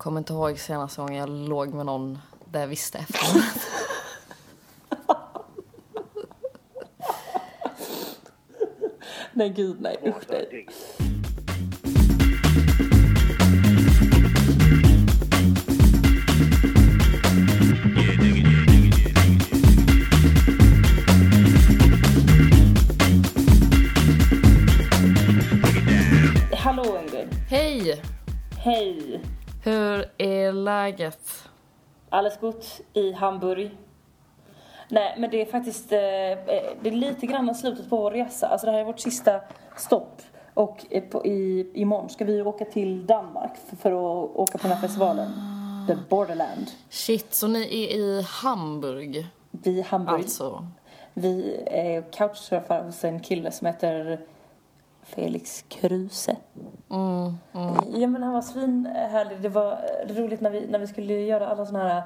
kommer inte ihåg senaste gången jag låg med någon där jag visste efter. Nej gud nej, usch nej. Hallå Ingrid. Hej! Hej. Hur är läget? Alles gott i Hamburg. Nej, men det är faktiskt eh, eh, det är lite grann slutet på vår resa. Alltså det här är vårt sista stopp. Och eh, på, i, imorgon ska vi åka till Danmark för, för att åka på den här festivalen. The Borderland. Shit, så ni är i Hamburg? Vi i Hamburg. Alltså. Vi är couchsurfar hos en kille som heter Felix Kruse. Mm, mm. Ja men han var svinhärlig. Det var roligt när vi, när vi skulle göra alla såna här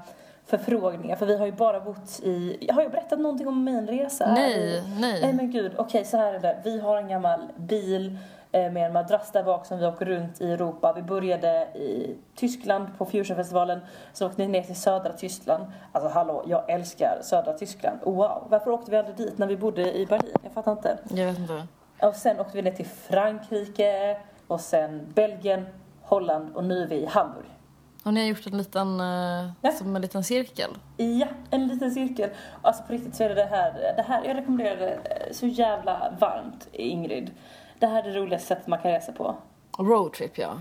förfrågningar. För vi har ju bara bott i... Har jag berättat någonting om min resa? Nej, nej. Nej men gud. Okej, så här är det. Vi har en gammal bil eh, med en madrass där bak som vi åker runt i Europa. Vi började i Tyskland på Fusionfestivalen. Så åkte vi ner till södra Tyskland. Alltså hallå, jag älskar södra Tyskland. Wow, varför åkte vi aldrig dit när vi bodde i Berlin? Jag fattar inte. Jag vet inte. Och sen åkte vi ner till Frankrike och sen Belgien, Holland och nu är vi i Hamburg. Och ni har gjort en liten, eh, Ja. som en liten cirkel? Ja, en liten cirkel. Alltså på riktigt så är det det här, det här jag rekommenderar det eh, så jävla varmt Ingrid. Det här är det roligaste sättet man kan resa på. Roadtrip, ja.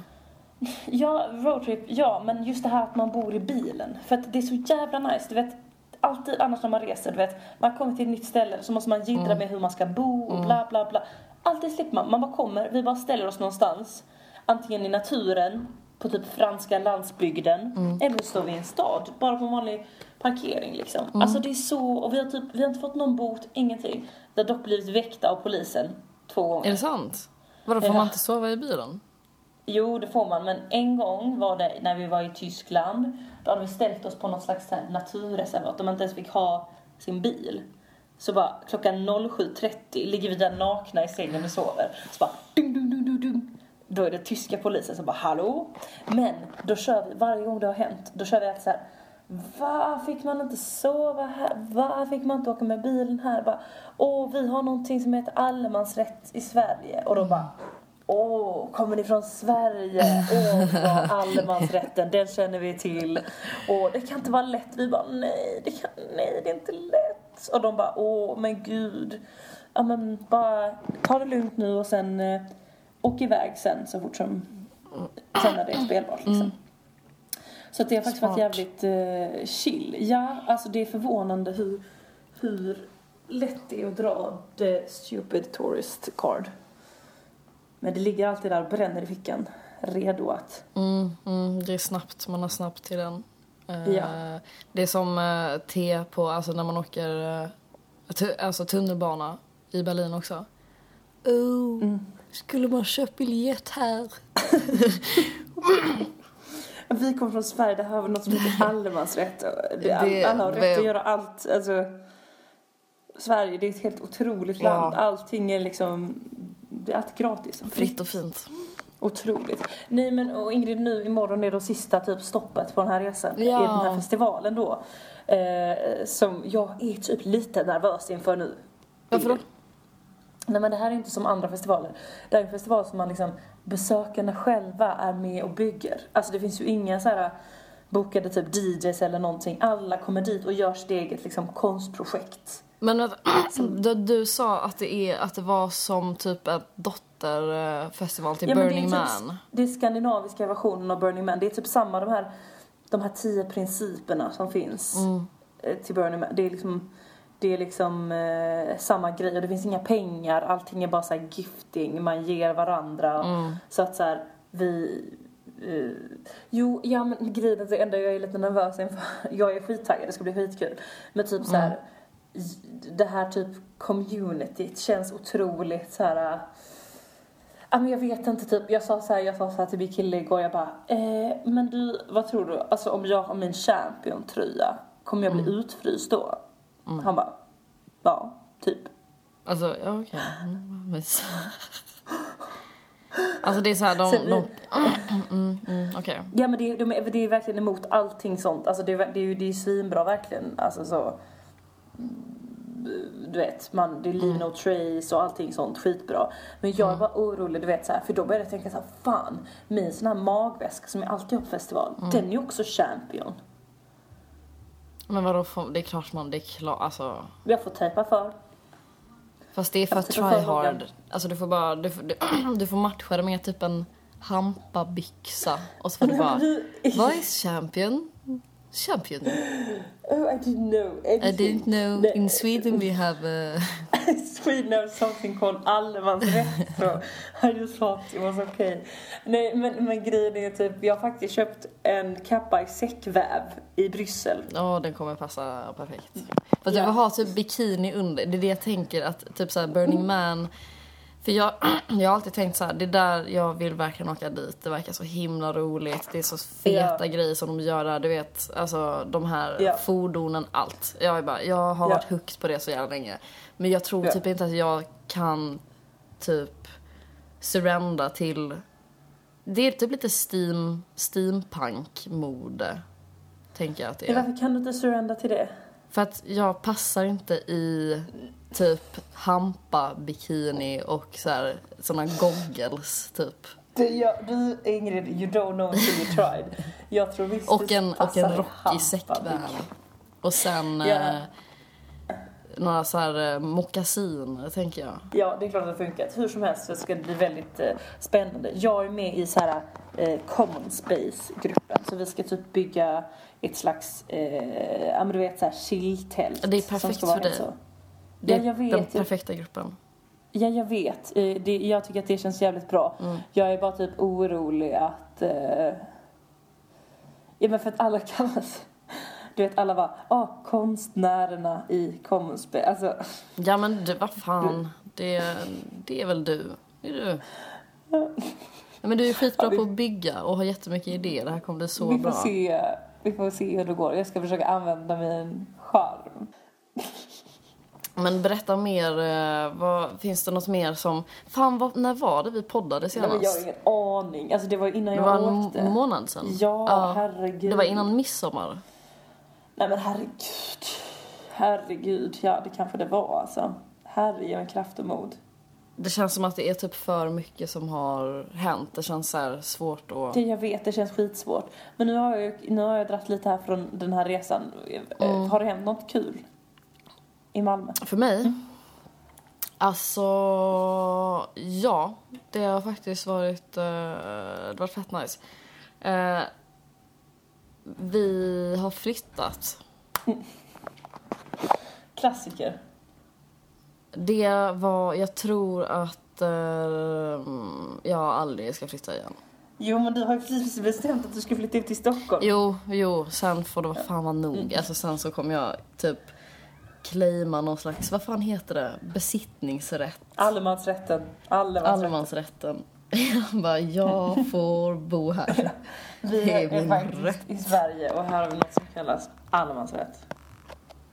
Ja, roadtrip, ja, men just det här att man bor i bilen. För att det är så jävla nice, du vet. Alltid annars när man reser, du vet. Man kommer till ett nytt ställe så måste man jiddra med hur man ska bo och bla bla bla. Alltid slipper man. Man bara kommer, vi bara ställer oss någonstans. Antingen i naturen, på typ franska landsbygden. Eller så står vi i en stad, bara på en vanlig parkering liksom. Alltså det är så, och vi har typ, vi har inte fått någon bot, ingenting. Vi har dock blivit väckta av polisen två gånger. Är det sant? Vadå, får Ja. man inte sova i bilen? Jo, det får man. Men en gång var det när vi var i Tyskland. Då hade vi ställt oss på något slags naturreservat och man inte ens fick ha sin bil. Så bara klockan 07.30 ligger vi där nakna i sängen och sover. Så bara dum, dum, dum, dum, dum. Då är det tyska polisen som bara hallå. Men då kör vi, varje gång det har hänt, då kör vi alltid så här. Va, fick man inte sova här? Va, fick man inte åka med bilen här? Bara, Åh, vi har någonting som heter allemansrätt i Sverige. Och de bara, Åh, kommer ni från Sverige? Åh, vad allemansrätten, den känner vi till. Åh, det kan inte vara lätt. Vi bara, nej, det, kan, nej, det är inte lätt. Och de bara, åh, men gud. Ja, men bara ta det lugnt nu och sen eh, åk iväg sen så fort som, sen när det är spelbart liksom. Så att det har faktiskt Smart. varit jävligt eh, chill. Ja, alltså det är förvånande hur, hur lätt det är att dra the stupid tourist card. Men det ligger alltid där och bränner i fickan. Redo att... Mm, mm, det är snabbt, man har snabbt till den. Eh, Ja. Det är som eh, T på, alltså när man åker eh, alltså tunnelbana i Berlin också. Oh, Mm. skulle man köpt biljett här? Vi kommer från Sverige, det här har vi något som heter allemansrätt. All, alla har rätt att göra allt. Alltså, Sverige, det är ett helt otroligt Ja. land. Allting är liksom... Det är allt gratis. Fritt och fint. Otroligt. Nej men och Ingrid, nu imorgon är det sista typ stoppet på den här resan. Ja. I den här festivalen då. Eh, som jag är typ lite nervös inför nu. Varför då? Nej men det här är inte som andra festivaler. Det här är en festival som man liksom, besökarna själva är med och bygger. Alltså det finns ju inga så här bokade typ DJs eller någonting. Alla kommer dit och gör sitt eget liksom konstprojekt. Men vänta, du, du sa att det, är, att det var som typ en dotterfestival till Ja, men det Burning typ- Man. Det är skandinaviska versionen av Burning Man. Det är typ samma de här, de här tio principerna som finns Mm. eh, till Burning Man. Det är liksom, det är liksom eh, samma grej och det finns inga pengar. Allting är bara så här gifting, man ger varandra. Mm. Så att så här, vi... eh, jo, ja men grejen är det enda jag är lite nervös inför. Jag är skittaggad, det ska bli skitkul. Men typ så här, i- det här typ communityt känns otroligt så här. Ja men jag vet inte typ, jag sa så här, jag sa så här till min kille igår, jag bara, eh, men du, vad tror du, alltså om jag har min champion-tröja, kommer jag bli utfryst då? Han bara, ja, typ. Alltså, ja okej. Mm, vad mys. Alltså det är så här, de... Sen- de mm, mm, Okej. Ja men det, är- de det är verkligen emot allting sånt. Alltså det, är, det, är, ju- det är svinbra verkligen. Alltså så. Du vet, man, det är leave no trace och allting sånt skitbra. Men jag är bara orolig, du vet så här, för då började jag tänka så här, fan, min sån här magväska som jag alltid har på festival, den är ju också champion. Men vadå, det är klart man, det är klart, alltså. Jag får tejpa för. Fast det är för får try hard. Alltså du får bara, du får, du, du får matcha det med typ en hampabyxa. Och så får du bara, vad är champion? Champion. Oh, I didn't know I anything. didn't know in Sweden we have uh, Sweden has something called allemansrätt. I just thought it was okay. Nej men, men grejen är typ, jag har faktiskt köpt en kappa i säckväv i Bryssel. Ja, den kommer passa perfekt. Fast Ja. jag vill ha typ bikini under. Det är det jag tänker att typ såhär Burning Man. För jag, jag har alltid tänkt så här, det är där jag vill verkligen åka dit. Det verkar så himla roligt. Det är så feta Ja. grejer som de gör där. Du vet, alltså de här Ja. fordonen, allt. Jag, är bara, jag har Ja. varit hooked på det så jävla länge. Men jag tror Ja. typ inte att jag kan typ surrenda till... Det är typ lite steam, steampunk-mode. Tänker jag att det Men är. varför kan du inte surrenda till det? För att jag passar inte i typ hampa, bikini och så här, såna goggles typ. Du, jag, du Ingrid, you don't know until you tried. Jag tror visst Och en, och en i rock hampa, i säckväv. Och sen Ja. eh, några så här eh, mockasiner tänker jag. Ja, det är klart att det har funkat. Hur som helst så ska det bli väldigt eh, spännande. Jag är med i så här eh, common space-gruppen. Så vi ska typ bygga ett slags, eh, ja men du vet så här chilltält. Det är som perfekt ska vara för dig. Så. Det Ja, är jag vet. den perfekta gruppen. Ja, jag vet. Det, jag tycker att det känns jävligt bra. Mm. Jag är bara typ orolig att... Eh, ja, men för att alla kallas... Du vet, alla bara, ah, konstnärerna i common space. Alltså, Ja men du, vad fan. Det, det är väl du. Det är du. Ja, men du är skitbra Ja, vi- på att bygga och har jättemycket idéer. Det här kommer bli så vi får bra. se. Vi får se hur det går. Jag ska försöka använda min charm. Men berätta mer, eh, vad, finns det något mer som... Fan, vad, när var det vi poddade Nej, senast? men jag har ingen aning. Alltså det var innan det jag var en åkte. må- månad sedan. Ja, herregud. Det var innan midsommar. Nej men herregud. Herregud, ja det kanske det var alltså. Herre ge mig kraft och mod. Det känns som att det är typ för mycket som har hänt. Det känns så svårt att... Det jag vet, det känns skitsvårt. Men nu har jag, nu har jag dratt lite här från den här resan. Eh, Mm. Har det hänt något kul? I Malmö? För mig? Mm. Alltså, ja. Det har faktiskt varit, eh, det har varit fett nice. Eh, vi har flyttat. Klassiker. Det var, jag tror att eh, jag aldrig ska flytta igen. Jo men du har ju precis bestämt att du ska flytta ut till Stockholm. Jo, jo, sen får det vara fan vara nog. Mm. Alltså sen så kommer jag typ claima någon slags, vad fan heter det? Besittningsrätt. Allemansrätten. Allemansrätten. Allemansrätten. Jag bara, jag får bo här. Vi Det är är faktiskt rätt. i Sverige och här har vi något som kallas allemansrätt.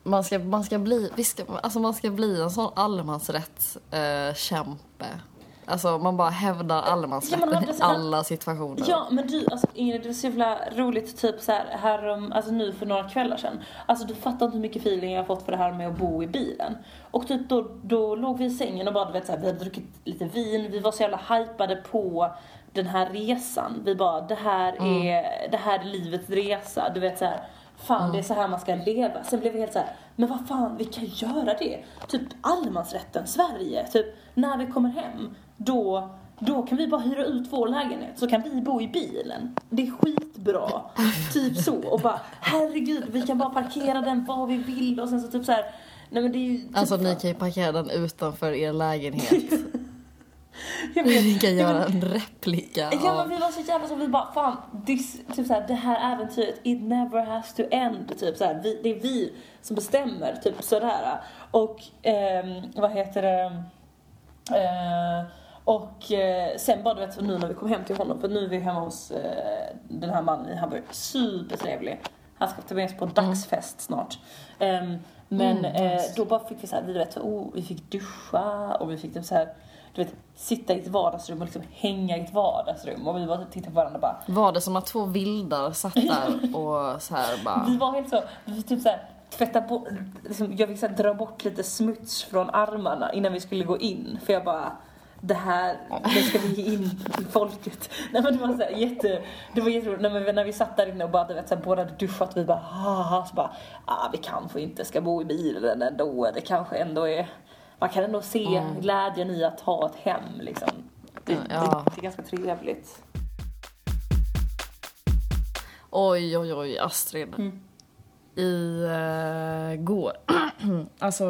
Man ska, man ska bli, vi ska, alltså man ska bli en sån allemansrättskämpe. Eh, kämpe. Alltså man bara hävdar Ja, allemansrätten andra i alla situationer. Ja, men du, alltså Ingrid, det var så jävla roligt typ så här, här om, alltså nu för några kvällar sedan. Alltså du fattar inte hur mycket feeling jag har fått för det här med att bo i bilen. Och typ då, då låg vi i sängen och bara, du vet så här, vi hade druckit lite vin, vi var så jävla hypade på den här resan. Vi bara, det här är, det här är livets resa. Du vet så här, fan det är så här man ska leva. Sen blev vi helt så här, men vad fan, vi kan göra det. Typ allemansrätten, Sverige. Typ när vi kommer hem, då då kan vi bara hyra ut vår lägenhet så kan vi bo i bilen. Det är skitbra. typ så. Och bara herregud, vi kan bara parkera den var vi vill och sen så typ så här. Nej men det är ju typ, Alltså ni kan ju parkera den utanför er lägenhet. Jag vet, Ni kan göra en replika Ja men vi var så jävla så vi bara fan, this, typ så här, det här äventyret, it never has to end. Typ så här, vi, det är vi som bestämmer, typ sådär. Och ehm, vad heter det? Eh, och eh, sen bara du vet nu när vi kom hem till honom, för nu är vi hemma hos eh, den här mannen i Hamburg, supertrevlig. Han ska ta med oss på dagsfest snart. Ehm, men Mm, eh, då bara fick vi så här, vi, vet, oh, vi fick duscha och vi fick typ så här, du vet, sitta i ett vardagsrum och liksom hänga i ett vardagsrum. Och vi bara tittade på varandra och bara, Var det som att två vildar satt där och så här bara... Vi var helt så, vi typ såhär tvätta bort, liksom, jag fick så här, dra bort lite smuts från armarna innan vi skulle gå in. För jag bara, det här, nu ska vi ge in folket. Nej men det var så här, jätte, det var jätteroligt. Nej, men när vi satt där inne och bara, du vet, så här, båda hade duschat vi bara, haha, så bara, ah, vi kanske inte ska bo i bilen ändå. Det kanske ändå är, man kan ändå se glädjen i att ha ett hem liksom. Det, Ja. det, det är ganska trevligt. Oj, oj, oj, Astrid. Mm. I uh, går. alltså,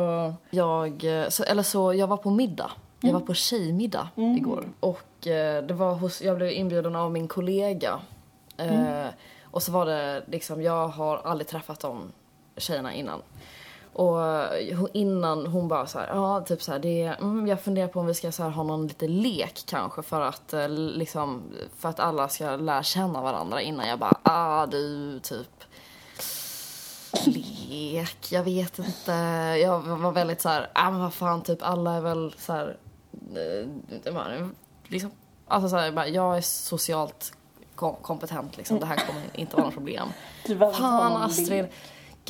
jag... eh, Så, eller så, jag var på middag. Jag var på tjejmiddag igår. Och eh, det var hos, jag blev inbjuden av min kollega. Eh, Och så var det liksom, jag har aldrig träffat de tjejerna innan. Och eh, innan hon bara så här, ja typ så här, det är, mm, jag funderar på om vi ska så här, ha någon lite lek kanske för att eh, liksom, för att alla ska lära känna varandra innan jag bara, ah du typ lek, jag vet inte. Jag var väldigt så här, ah men vad fan typ alla är väl så här, eh, man är liksom, alltså så här, bara, jag är socialt kom- kompetent liksom, det här kommer inte vara något problem. Fan Astrid.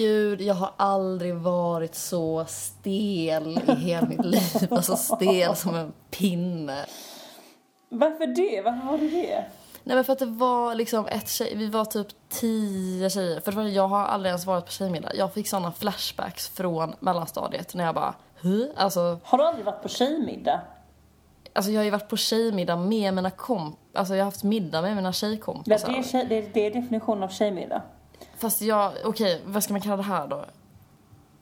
Gud, jag har aldrig varit så stel i hela mitt liv. Alltså stel som en pinne. Varför det? Varför har du det? Nej men för att det var liksom ett tjej, vi var typ tio tjejer. För var, jag har aldrig ens varit på tjejmiddag. Jag fick såna flashbacks från mellanstadiet när jag bara, hur? Alltså, Har du aldrig varit på tjejmiddag? alltså jag har ju varit på tjejmiddag med mina komp... Alltså jag har haft middag med mina Ja, tjejkompisar. det, är tjej, det är definitionen av tjejmiddag. Fast jag, okej, vad ska man kalla det här då?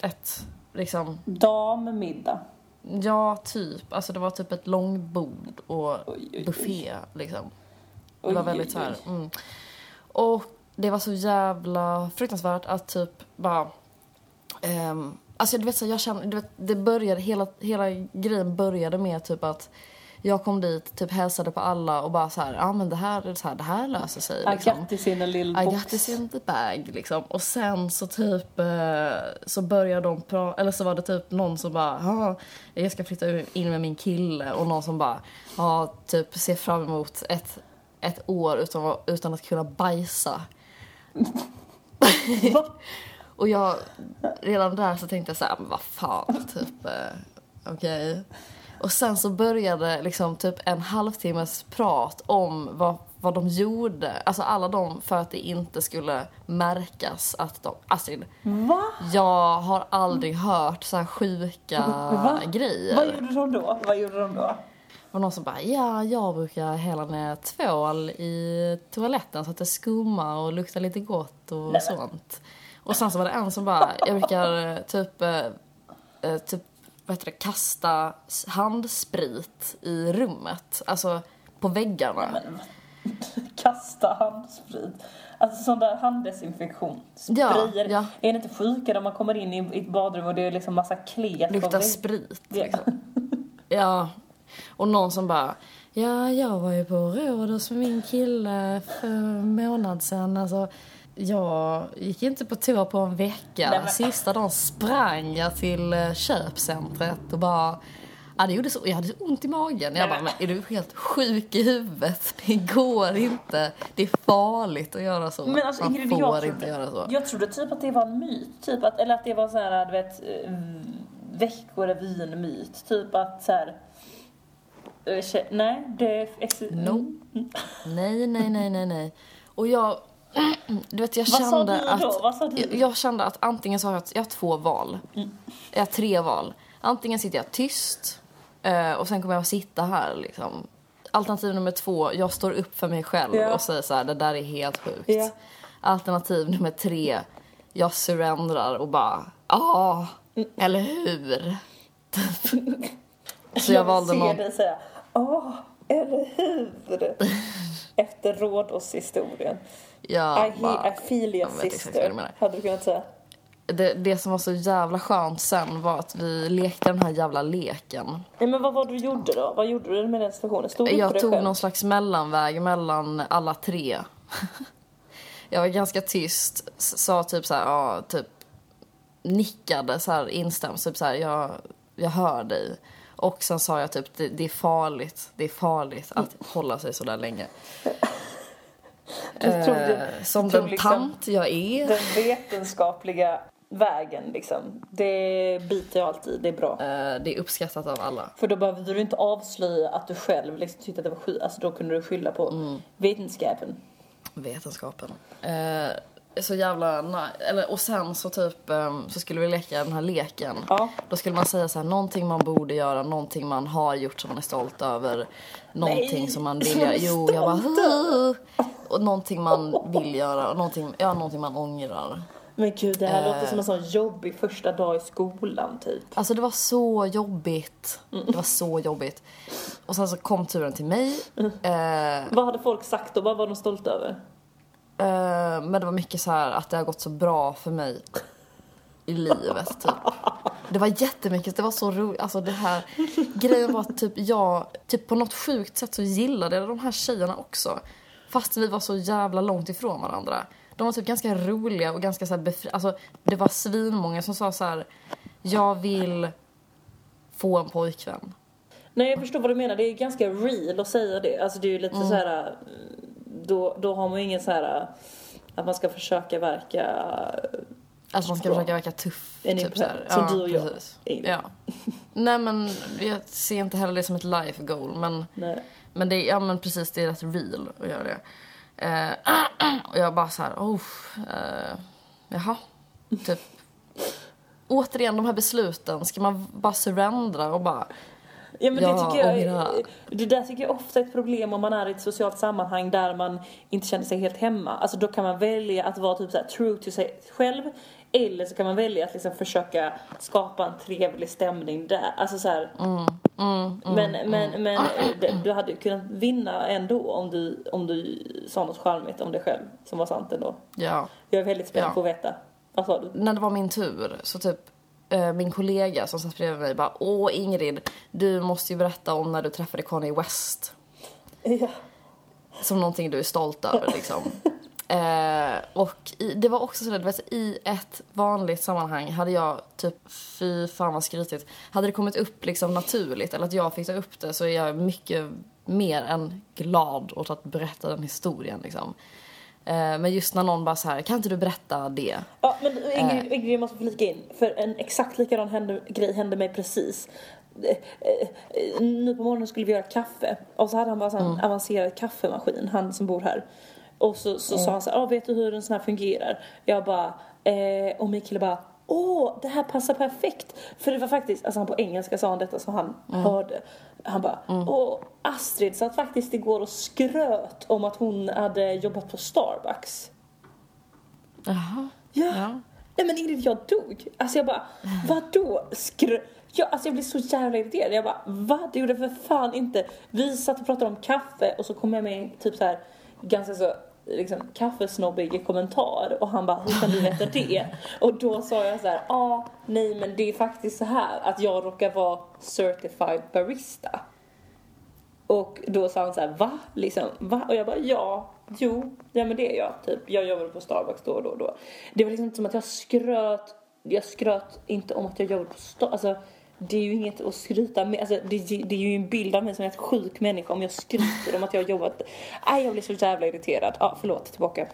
Ett, liksom, Dammiddag. Ja, typ. Alltså det var typ ett långbord och Oj, oj, oj. buffé liksom. Det var väldigt oj, så här. oj. Mm. Och det var så jävla fruktansvärt att typ bara... ehm, alltså du vet så jag känner, du vet, det började, hela, hela grejen började med typ att jag kom dit, typ hälsade på alla och bara så här, ja men det här, så här, det här löser sig I liksom. got this in a little I box. got this in the bag liksom. Och sen så typ eh, så började de prata, eller så var det typ någon som bara, ja jag ska flytta in med min kille och någon som bara, ja typ ser fram emot ett, ett år utan, utan att kunna bajsa. Och jag, redan där så tänkte jag så här, men vad fan, typ, eh, okej. Och sen så började liksom typ en halvtimmes prat om vad, vad de gjorde, alltså alla de för att det inte skulle märkas att de, Astrid, Va? jag har aldrig hört så här sjuka Va? grejer. Vad gjorde de då? Vad gjorde de då? Och någon som bara, ja jag brukar hälla ner tvål i toaletten så att det skummar och luktar lite gott och sånt. Och sen så var det en som bara, jag brukar eh, typ, eh, eh, typ vad heter det, kasta handsprit i rummet. Alltså på väggarna. Men, kasta handsprit. Alltså sån där handdesinfektion. Ja, Sprayer. ja. Är det inte sjukare när man kommer in i ett badrum och det är liksom massa klet Luktar sprit Ja. liksom. Ja. Och någon som bara, ja jag var ju på Rhodos med min kille för en månad sedan. Alltså, jag gick inte på toa på en vecka. Nej, men- Sista dagen sprang jag till eh, köpcentret och bara Ja, det gjorde så. Jag hade så ont i magen. Jag bara, men är du helt sjuk i huvudet? Det går inte. Det är farligt att göra så. Men alltså, Man Ingrid, får jag inte trodde, göra så. Jag trodde typ att det var en myt. Typ att, eller att det var så här, du vet, eh, Veckorevyn-myt. Typ att så här... eh, Nej, det... ex- No. Nej, nej, nej, nej, nej. Och jag... Du vet, jag Vad sa kände du då? att... Vad sa du? Jag, jag kände att antingen så har jag, jag har två val. Jag har tre val. Antingen sitter jag tyst eh, och sen kommer jag att sitta här liksom. Alternativ nummer två, jag står upp för mig själv Ja. och säger så här, det där är helt sjukt. Ja. Alternativ nummer tre, jag surrendrar och bara, ja, eller hur? så jag valde vill se någon... dig säga åh, eller hur? Efter Rhodos-historien. Ja, I, bara- feel your jag sister. du. Hade du kunnat säga. Det, det som var så jävla skönt sen var att vi lekte den här jävla leken. Nej, men vad var det du gjorde då? Vad gjorde du med den situationen? Stod du Jag dig tog själv? någon slags mellanväg mellan alla tre. jag var ganska tyst, sa typ så här, ja, typ nickade så här instämt, typ så här, jag, jag hör dig. Och sen sa jag typ, det, det är farligt, det är farligt att hålla sig så där länge. Du tog, det, Eh, som tog den liksom tant jag är. den vetenskapliga vägen liksom. Det biter jag alltid, det är bra. Eh, det är uppskattat av alla. För då behövde du inte avslöja att du själv liksom tyckte att det var skit. Alltså då kunde du skylla på Mm. vetenskapen. Vetenskapen. Eh, så jävla ni- eller Och sen så typ ehm, så skulle vi leka den här leken. Ja. Då skulle man säga så här, någonting man borde göra, någonting man har gjort som man är stolt över. Någonting Nej, som man vill göra. Jo, jag bara. Och någonting man vill göra och någonting, ja, någonting man ångrar. Men gud, det här Eh. låter som en sån jobbig första dag i skolan typ. Alltså det var så jobbigt. Det var så jobbigt. Och sen så kom turen till mig. Eh, Vad hade folk sagt och vad var de stolta över? Eh, men det var mycket så här att det har gått så bra för mig i livet typ. Det var jättemycket, det var så roligt. Alltså det här, grejen var att typ jag, typ på något sjukt sätt så gillade jag de här tjejerna också. Fast vi var så jävla långt ifrån varandra. De var typ ganska roliga och ganska så här befri... Alltså det var svinmånga som sa så här, jag vill få en pojkvän. Nej jag förstår vad du menar, det är ganska real att säga det. Alltså det är ju lite Mm. så här. Då, då har man ju ingen så här att man ska försöka verka Alltså man ska försöka verka tuff. En typ så här. som du och jag. precis. Ja. Nej men jag ser inte heller det som ett life goal. Men, Nej. men det är, ja men precis, det är rätt real att göra det. Eh, och jag bara så här, oh, eh, jaha, typ. Återigen de här besluten, ska man bara surrendra och bara, Ja men Ja, det tycker jag, det där tycker jag ofta är ett problem om man är i ett socialt sammanhang där man inte känner sig helt hemma. Alltså då kan man välja att vara typ så true to sig själv eller så kan man välja att liksom försöka skapa en trevlig stämning där. Alltså så här, mm, men men, men det- du hade kunnat vinna ändå om du, om du sa något charmigt om dig själv som var sant ändå. ja. Jag är väldigt spänd Ja. på att veta. Vad sa du? När det var min tur så typ eh, min kollega som satt bredvid mig bara, åh Ingrid, du måste ju berätta om när du träffade Kanye West. Ja. som någonting du är stolt över liksom. Eh, och i, det var också så där, du vet, i ett vanligt sammanhang hade jag typ, fy fan vad skrytigt, hade det kommit upp liksom naturligt eller att jag fick ta upp det så är jag mycket mer än glad åt att berätta den historien liksom. Eh, men just när någon bara så här, kan inte du berätta det? Ja, men Ingrid, Eh. Ingrid jag måste flika in. För en exakt likadan hände, grej hände mig precis. Eh, Nu på morgonen skulle vi göra kaffe. Och så hade han bara en Mm. avancerad kaffemaskin, han som bor här. Och så, så Mm. sa han så här, ah, vet du hur en sån här fungerar? Jag bara, eh, och min kille bara, åh, det här passar perfekt. För det var faktiskt, alltså han på engelska sa han detta som han Mm. hörde. Han bara, åh, Astrid satt faktiskt igår och skröt om att hon hade jobbat på Starbucks. Jaha. Ja. Ja. Nej men Ingrid, jag dog. Alltså jag bara, vadå? Skrö... Jag, alltså jag blev så jävla irriterad. Jag bara, vad? Det gjorde för fan inte. Vi satt och pratade om kaffe och så kom jag med typ så här ganska så liksom kaffesnobbig kommentar och han bara, hur kan du veta det? Och då sa jag så här, ja, ah, nej men det är faktiskt så här att jag råkar vara certified barista. Och då sa han så här, va? Liksom, va? Och jag bara, ja, jo, ja men det är jag. Typ, jag jobbade på Starbucks då och då och då. Det var liksom inte som att jag skröt, jag skröt inte om att jag jobbade på Starbucks. Alltså, det är ju inget att skryta med. Alltså, det, det är ju en bild av mig som en helt sjuk människa om jag skryter om att jag har jobbat. Nej, jag blir så jävla irriterad. Ja, förlåt, tillbaka.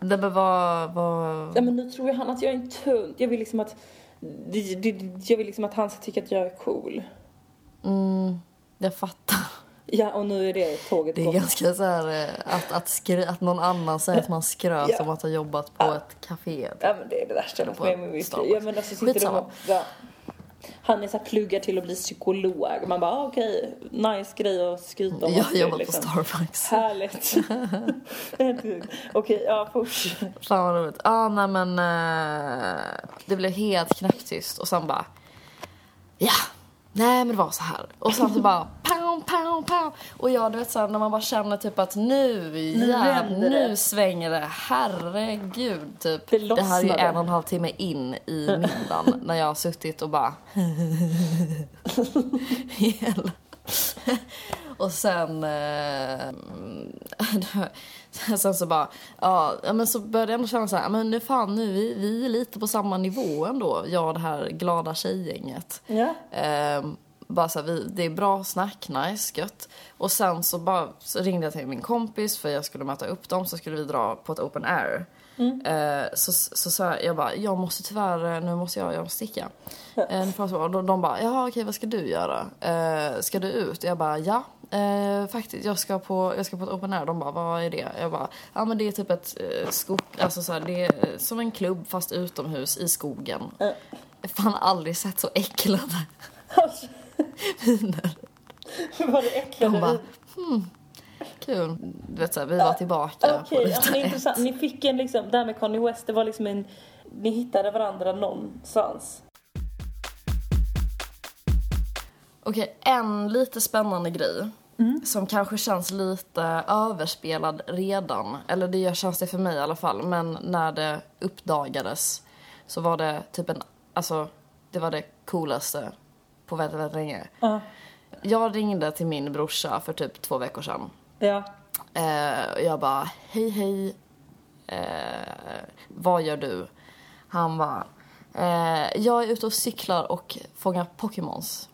Det var, var. Ja, men nu tror jag han att jag är en tunt. Jag vill liksom att, det, det, jag vill liksom att han ska tycka att jag är cool. Mm, jag fattar. Ja, och nu är det tåget Det är gått. ganska så här eh, att, att, skry, att någon annan säger att man skröt Ja. om att ha jobbat på ett café. Ja men det är det värsta Eller med på mig med mitt liv. Ja men alltså sitter de Skitsamma. och, ja. Han är så här pluggar till att bli psykolog. Man bara ah, okej, nice grej att skryta om. Jag jobbar på liksom. Starbucks. Härligt. okej, ja fortsätt. Fan vad roligt. Ja, nej men eh, det blev helt knäpptyst och sen bara ja, nej men det var så här. Och sen så bara pow, pow, pow. Och jag du vet såhär när man bara känner typ att nu, Nu ja, det. nu svänger det. Herregud typ. Det Det här är ju en och en halv timme in i middagen när jag har suttit och bara Hela. Och sen... Eh, sen så bara... Ja, men så började jag ändå känna så här, men nu fan nu, vi, vi är lite på samma nivå ändå, jag och det här glada tjejgänget. Ja. Eh, bara så här, vi, det är bra snack, nice, gött. Och sen så bara så ringde jag till min kompis för jag skulle möta upp dem så skulle vi dra på ett open air. Eh, så, så sa jag, jag bara, jag måste tyvärr, eh, nu måste jag, jag måste sticka. Eh, och de, de bara, jaha okej vad ska du göra? Eh, ska du ut? Jag bara, ja. Eh, faktiskt, jag ska, på, jag ska på ett open air. De bara, vad är det? Jag bara, ja men det är typ ett eh, skog, alltså så här, det är som en klubb fast utomhus i skogen. Har fan aldrig sett så äcklade Alltså, miner. var det äcklade De bara, hmm, kul. Du vet såhär, vi var tillbaka Okej, ja, ruta men ett. intressant. Ni fick en liksom, det här med Kanye West, det var liksom en, ni hittade varandra någonstans. Okej, en lite spännande grej. Som kanske känns lite överspelad redan. Eller det känns det för mig i alla fall. Men när det uppdagades så var det typ en, alltså det var det coolaste på väldigt, väldigt länge. Ja. Jag ringde till min brorsa för typ två veckor sedan. Ja. Eh, och jag bara, hej hej, eh, vad gör du? Han bara, eh, jag är ute och cyklar och fångar Pokémons.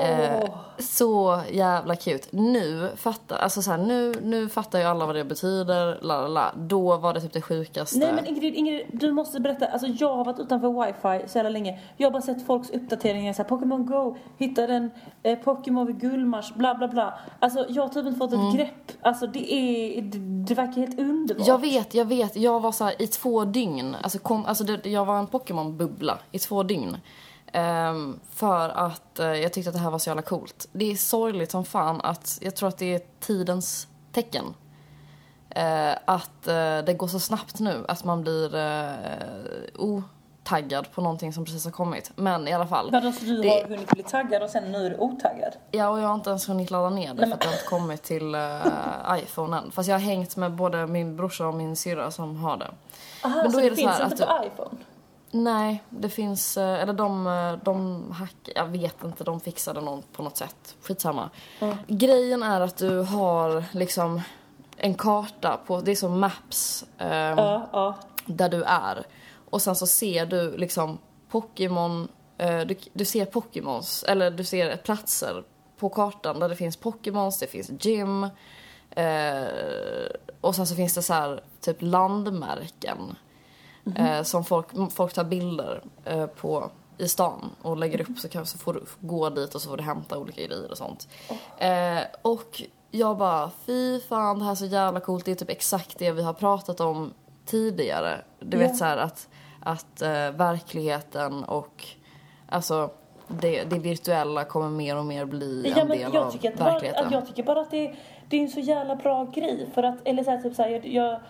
Eh, så jävla cute. Nu fattar, alltså så här, nu, nu fattar ju alla vad det betyder, la la. Då var det typ det sjukaste. Nej men Ingrid, Ingrid, du måste berätta. Alltså jag har varit utanför wifi så jävla länge. Jag har bara sett folks uppdateringar såhär Pokémon Go, hittade en eh, Pokémon vid Gullmars, bla bla bla. Alltså jag har typ inte fått ett grepp. Alltså det är, det, det verkar helt underbart. Jag vet, jag vet. Jag var så här i två dygn. Alltså, kom, alltså det, jag var en Pokémon-bubbla i två dygn. Ehm, för att eh, jag tyckte att det här var så jävla coolt. Det är sorgligt som fan att jag tror att det är tidens tecken. Eh, att eh, det går så snabbt nu att man blir uh, otaggad på någonting som precis har kommit. Men i alla fall. Men alltså du Det- har hunnit bli taggad och sen nu är du otaggad. Ja, och jag har inte ens hunnit ladda ner det för att det har inte kommit till iPhone än. Fast jag har hängt med både min brorsa och min syrra som har det. Aha, Men då så är det det så finns här inte att på iPhone? Nej, det finns, eh, eller de, eh, de hack, jag vet inte, de fixade någon på något sätt. Skitsamma. Grejen är att du har liksom en karta på, det är som maps. ehm, Ja, ja. där du är. Och sen så ser du liksom Pokémon, eh, du, du ser Pokémons, eller du ser platser på kartan där det finns Pokémons, det finns gym. Eh, och sen så finns det så här typ landmärken. Eh, som folk, folk tar bilder eh, på i stan och lägger upp så, kan, så får du gå dit och så får du hämta olika grejer och sånt. Eh, och jag bara, fy fan det här är så jävla coolt. Det är typ exakt det vi har pratat om tidigare. Du Ja. vet så här att, att eh, verkligheten och alltså det, det virtuella kommer mer och mer bli Ja, en del jag av bara, verkligheten. att jag tycker bara att det, det är en så jävla bra grej. För att, eller så här, typ så här, jag, jag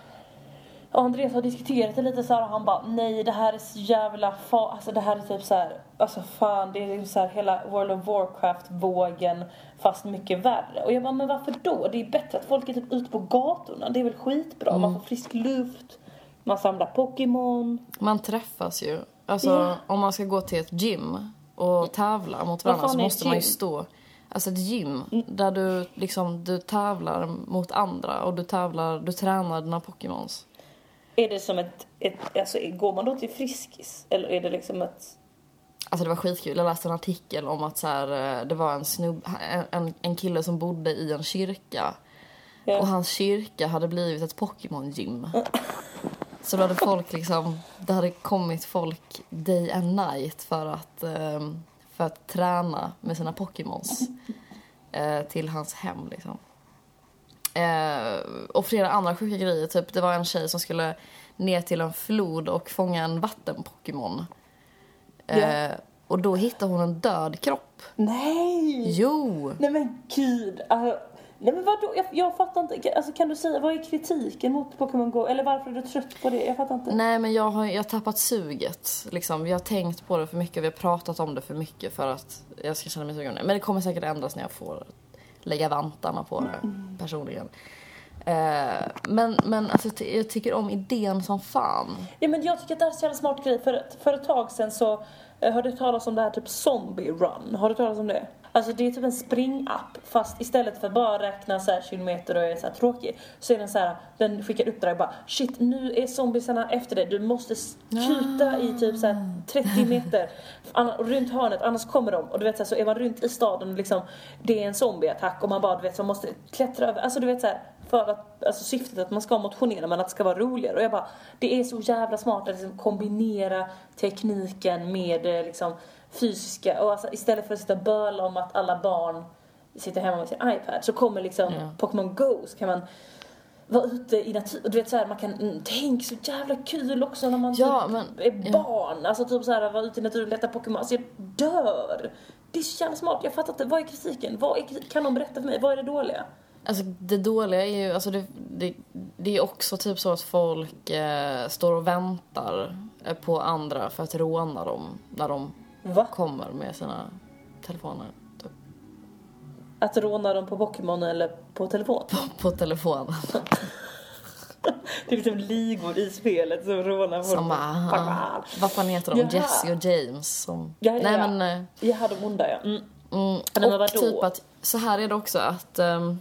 och Andreas har diskuterat det lite så här och han bara nej det här är så jävla fa alltså det här är typ så här alltså fan det är ju så här hela World of Warcraft vågen fast mycket värre och jag bara men varför då? Det är bättre att folk är typ ute på gatorna det är väl skitbra man får frisk luft man samlar Pokémon Man träffas ju. Alltså Ja. om man ska gå till ett gym och tävla mot varandra så måste man ju stå Alltså ett gym där du liksom, du tävlar mot andra och du tävlar, du tränar dina Pokémons. Är det som ett, ett alltså går man då till Friskis eller är det liksom ett Alltså det var skitkul, jag läste en artikel om att så här, eh, det var en snubb, en, en kille som bodde i en kyrka. Ja. Och hans kyrka hade blivit ett Pokémon-gym. Så då hade folk liksom, det hade kommit folk day and night för att, ehm, för att träna med sina Pokémons. eh, till hans hem liksom. Eh, och flera andra sjuka grejer, typ det var en tjej som skulle ner till en flod och fånga en vatten-Pokémon. Eh, Ja. Och då hittade hon en död kropp. Nej! Jo! Nej men gud. Alltså, nej men vadå? Jag, jag fattar inte. Alltså kan du säga, vad är kritiken mot Pokémon Go? Eller varför är du trött på det? Jag fattar inte. Nej men jag har, jag har tappat suget. Liksom. Jag har tänkt på det för mycket, vi har pratat om det för mycket för att jag ska känna mig sugen. Men det kommer säkert ändras när jag får lägga vantarna på det personligen. Eh, men men alltså, t- jag tycker om idén som fan. Ja men jag tycker att det här är en så jävla smart grej. För, för ett tag sedan så eh, hörde jag talas om det här typ Zombie Run. Har du talat om det? Alltså det är typ en springapp fast istället för att bara räkna så här kilometer och är så här tråkig så är den så här, den skickar uppdrag bara shit nu är zombiesarna efter dig, du måste kuta i typ så här 30 meter. Anna- runt hörnet annars kommer de. Och du vet så, här, så är man runt i staden och liksom det är en zombieattack och man bara du vet så man måste klättra över, alltså du vet så här, för att, alltså syftet att man ska motionera men att det ska vara roligare. Och jag bara det är så jävla smart att liksom kombinera tekniken med eh, liksom fysiska och alltså istället för att sitta och böla om att alla barn sitter hemma med sin iPad så kommer liksom Ja. Pokémon Go så kan man vara ute i naturen. Du vet såhär, man kan, mm, tänk så jävla kul också när man Ja, typ men- är ja. barn. Alltså typ såhär, vara ute i naturen och leta Pokémon. Alltså jag dör. Det är så jävla smart. Jag fattar inte, vad är kritiken? Vad är, kan de berätta för mig? Vad är det dåliga? Alltså det dåliga är ju, alltså det, det, det är också typ så att folk eh, står och väntar eh, på andra för att råna dem när de Va? kommer med sina telefoner. Typ. Att råna dem på Pokémon eller på telefon? På telefonen. Det är liksom ligor i spelet som rånar på Som bara, "Ah, vad fan heter de? Jaha. Jesse och James som... Ja, ja, Nej ja. men... eh, Jaha, de onda ja. Mm. Mm, men och typ att, så här är det också att, ehm,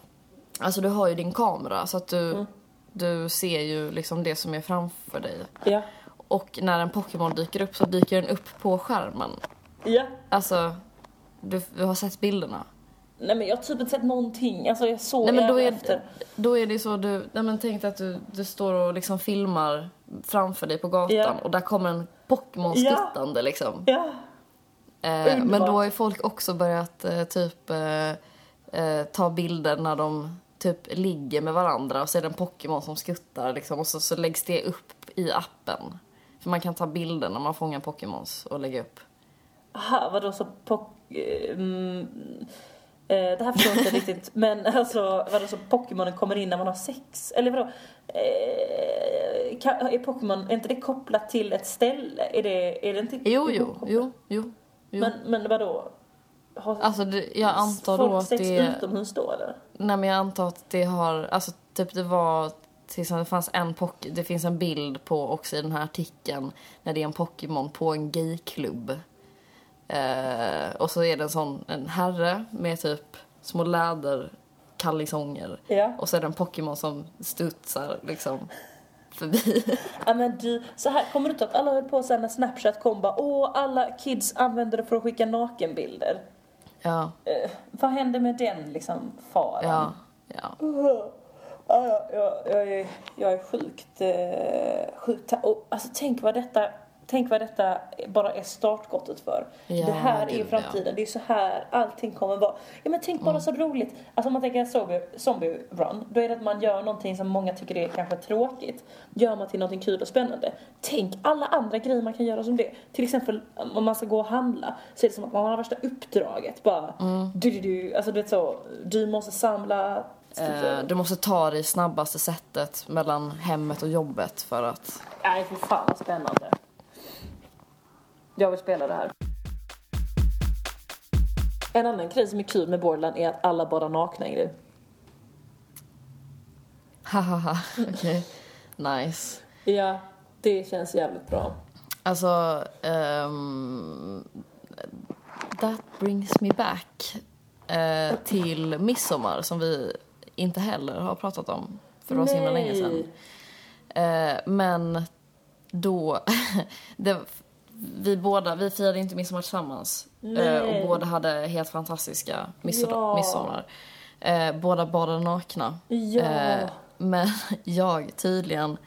alltså du har ju din kamera så att du, Mm. du ser ju liksom det som är framför dig. Ja. Och när en Pokémon dyker upp så dyker den upp på skärmen. Ja. Alltså, du, du har sett bilderna. Nej men jag har typ inte sett någonting. Alltså jag såg Nej men då är, efter. då är det så du, nej men tänk dig att du, du står och liksom filmar framför dig på gatan Ja. och där kommer en Pokémon skuttande liksom. Ja. Eh, men då har ju folk också börjat eh, typ eh, eh, ta bilder när de typ ligger med varandra och så är det en Pokémon som skuttar liksom och så, så läggs det upp i appen. För man kan ta bilder när man fångar Pokémons och lägga upp. Aha, vadå så po- eh, mm, eh, Det här förstår jag inte riktigt. Men alltså vadå så Pokémonen kommer in när man har sex? Eller vadå? Eh, kan, är Pokémon, är inte det kopplat till ett ställe? Är det, är det inte Jo, jo, jo, jo. jo. Men, men vadå? Har Alltså det, jag antar folk då att sex det... utomhus då eller? Nej men jag antar att det har, alltså typ det var till det fanns en pock, det finns en bild på också i den här artikeln när det är en Pokémon på en gayklubb. Eh, och så är det en sån, en herre med typ små läderkallisonger. Ja. Och så är det en Pokémon som studsar liksom förbi. Ja men du, så här kommer du inte att alla höll på sen när Snapchat kom bara åh alla kids använder det för att skicka nakenbilder. ja, Eh, vad hände med den liksom faran? ja, ja. Ja, ja, ja, jag, är, jag är sjukt, eh, sjukt och, alltså tänk vad detta Tänk vad detta bara är startskottet för. Ja, det här är ju framtiden, det är så här allting kommer vara. Ja men tänk bara Mm. så roligt. Alltså om man tänker zombie, zombie run, då är det att man gör någonting som många tycker är kanske tråkigt. Gör man till någonting kul och spännande. Tänk alla andra grejer man kan göra som det. Till exempel om man ska gå och handla så är det som att man har värsta uppdraget. Bara, Mm. du, du, du, alltså du vet så, du måste samla Eh, du måste ta det snabbaste sättet mellan hemmet och jobbet för att... Nej, för fan vad spännande. Jag vill spela det här. En annan grej som är kul med Borderland är att alla bara nakna i det. Hahaha, okej. Nice. Ja, det känns jävligt bra. Alltså, ehm, that brings me back eh, till midsommar som vi inte heller har pratat om för det var så himla länge sedan. Eh, men då, det, vi båda, vi firade inte midsommar tillsammans. Eh, och båda hade helt fantastiska midsommar. Ja. midsommar. Eh, båda badade nakna. Ja. Eh, men jag tydligen,